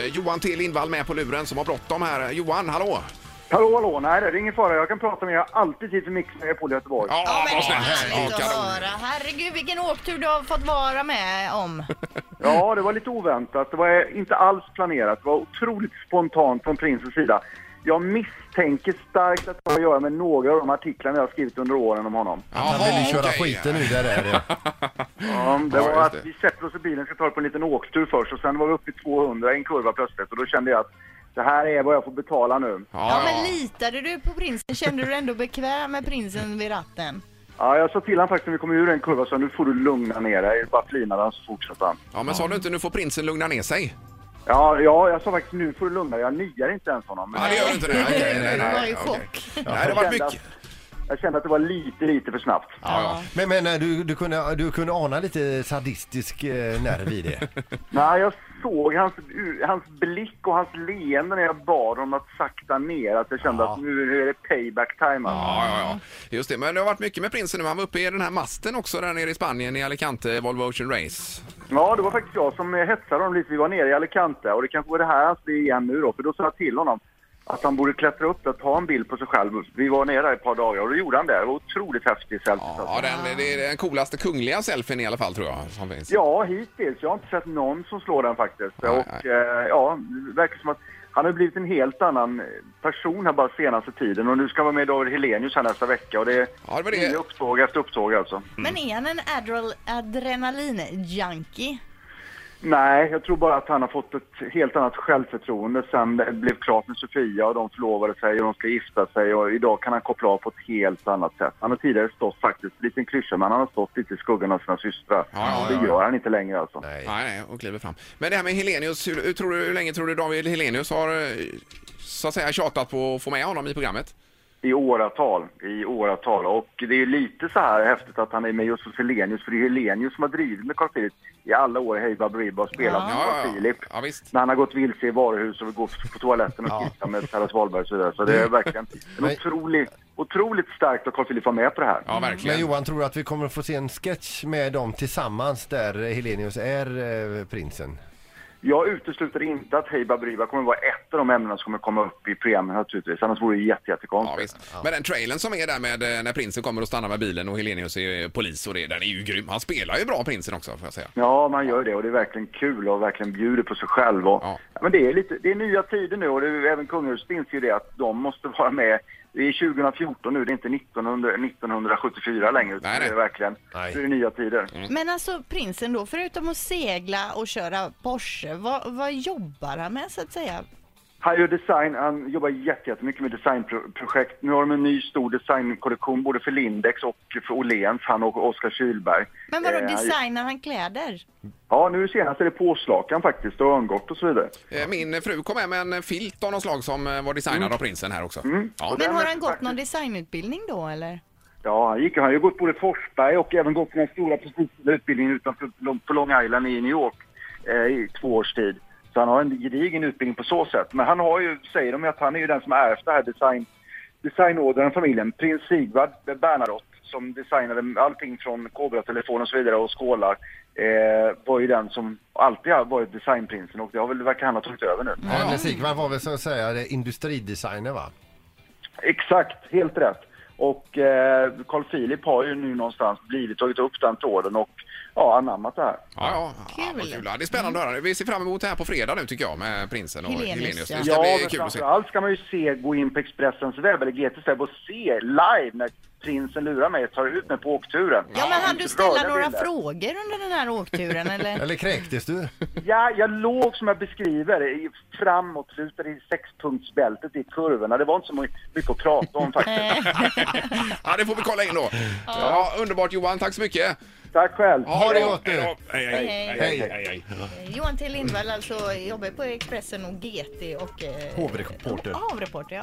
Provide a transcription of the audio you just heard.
Eh, Johan T Lindvall med på luren som har bråttom här. Johan, hallå! Hallå, hallå, nej det är ingen fara. Jag kan prata med er. Jag har alltid tid för Mix Megapol i Göteborg. Ja, Ja, men vad snällt! härligt Ja, att kanon. höra. Herregud, vilken åktur du har fått vara med om. Ja, det var lite oväntat. Det var inte alls planerat. Det var otroligt spontant från prinsens sida. Jag misstänker starkt att det har att göra med några av de artiklarna jag har skrivit under åren om honom. Han vill ju köra okej. skiten ur det där. Ja. Ja, det Ja, var just att det. vi sätter oss i bilen, ska ta det på en liten åktur först och sen var vi uppe i 200 i en kurva plötsligt och då kände jag att det här är vad jag får betala nu. Ja, men litade du på prinsen? Kände du dig ändå bekväm med prinsen vid ratten? Ja, jag sa till honom faktiskt när vi kom ur en kurva så nu får du lugna ner dig. Bara flinade han så fortsatte han. Ja, men sa du inte nu får prinsen lugna ner sig? Ja, ja, jag sa faktiskt nu får du lugna dig. Jag niar inte ens honom. Men Ja, det gör du inte det? Nej, nej, nej, var i nej, okej. chock. Nej, det har varit mycket. jag kände att det var lite, lite för snabbt. Ja, ja. Men, men eh, du, du, kunde, du kunde ana lite sadistisk eh, nerv i det. Nej, jag såg hans, hans blick och hans leende när jag bad honom att sakta ner. Att jag kände Ja. att nu är det payback time. alltså. Ja, ja, ja. Just det. Men det har varit mycket med prinsen nu. Han var uppe i den här masten också där nere i Spanien i Alicante, Volvo Ocean Race. Ja, det var faktiskt jag som hetsade honom lite. Vi var nere i Alicante och det kanske var det här han skulle igen nu då. För då sa jag till honom att han borde klättra upp och ta en bild på sig själv. Vi var nere där ett par dagar och då gjorde han det. Det var otroligt häftigt selfie. Ja, den, det är den coolaste kungliga selfien i alla fall tror jag som finns. Ja, hittills. Jag har inte sett någon som slår den faktiskt. Nej, och Eh, ja, det verkar som att han har blivit en helt annan person här bara senaste tiden. Och nu ska han vara med David Helenius här nästa vecka. Och det är Ja, det det. upptåg efter upptåg alltså. Men är han en adrenal, adrenalin-junkie? Nej, jag tror bara att han har fått ett helt annat självförtroende sen det blev klart med Sofia och de förlovade sig och de ska gifta sig och idag kan han koppla av på ett helt annat sätt. Han har tidigare stått faktiskt, lite en klyscha, men han har stått lite i skuggan av sina systrar. Ja, ja, det ja, ja. gör han inte längre alltså. Nej. Nej, nej, och kliver fram. Men det här med Helenius, hur, hur, tror du, hur länge tror du David Helenius har eh, så att säga tjatat på att få med honom i programmet? I åratal, i åratal. Och det är lite så här häftigt att han är med just hos Helenius, för det är Helenius som har drivit med Carl Philip i alla år i Hej Baberiba och spelat Ja. med Ja, Carl ja, ja. Philip. Ja, visst. När han har gått vilse i varuhus och gått på toaletten och kissat med Terras Wahlberg och så vidare. Så det är verkligen en otrolig, otroligt starkt att Carl Philip var med på det här. Ja, verkligen. Men Johan, tror du att vi kommer att få se en sketch med dem tillsammans där Helenius är eh, prinsen? Jag utesluter inte att Hej Baberiba kommer vara ett av de ämnena som kommer komma upp i programmet naturligtvis. Annars vore det jätte, Ja, jättekonstigt. visst. Men den trailern som är där med eh, när prinsen kommer och stannar med bilen och Helenius är polis och det, den är ju grym. Han spelar ju bra prinsen också får jag säga. Ja, man gör det och det är verkligen kul och verkligen bjuder på sig själv. Och, Ja. ja. men det, är lite, det är nya tider nu och det är, även kungahuset inser ju det att de måste vara med. Det är 2014 nu, det är inte 1900, 1974 längre. Nej, nej. Det är verkligen Nej. det är nya tider. Men alltså prinsen då, förutom att segla och köra Porsche, vad, vad jobbar han med så att säga? Han gör design, han jobbar jätte- jättemycket med designprojekt. Nu har de en ny stor designkollektion både för Lindex och för Åhléns, han och Oskar Kylberg. Men vadå, Eh, designar han kläder? Ja, nu senast är det påslakan faktiskt och örngott och så vidare. Eh, Min fru kom med med en filt av något slag som eh, var designad av prinsen här också. Ja. Men har han gått någon designutbildning då eller? Ja, han, gick, han har ju gått både Forsberg och även gått den stora prestigefulla utbildningen utanför på Long Island i New York eh, i två års tid. Så han har en gedigen utbildning på så sätt. Men han har ju, säger de ju att han är ju den som har ärvt det här design, designådran familjen. Prins Sigvard Bernadotte som designade allting från Cobra-telefon och så vidare och skålar eh, var ju den som alltid har varit designprinsen och det har väl verkar han ha tagit över nu. Men Sigvard var väl så att säga det industridesigner va? Exakt, helt rätt. Och eh, Carl Philip har ju nu någonstans blivit tagit upp den tråden och ja, anammat det här. Ja, ja, ja, Kul. vad kul. Ja, det är spännande att höra. Vi ser fram emot det här på fredag nu tycker jag med prinsen och Helenius, Helenius. ja. Det ska Ja, bli kul att se. framförallt ska man ju se, gå in på Expressens webb eller GTs webb och se live när prinsen lurar mig och tar ut mig på åkturen. Ja, men hann du ställa några bilder. frågor under den här åkturen eller? Eller kräktes du? Ja, jag låg som jag beskriver i- framåtlutad i sexpunktsbältet i kurvorna. Det var inte så mycket att prata om faktiskt. Ja, det får vi kolla in då. Ja, underbart Johan, tack så mycket. Tack själv. Ha det gott nu. Hej. Hej, hej. Hej. hej, hej, hej. Johan T Lindvall alltså jobbar på Expressen och GT och... Eh, Hovreporter. Ja, Hovreporter ja.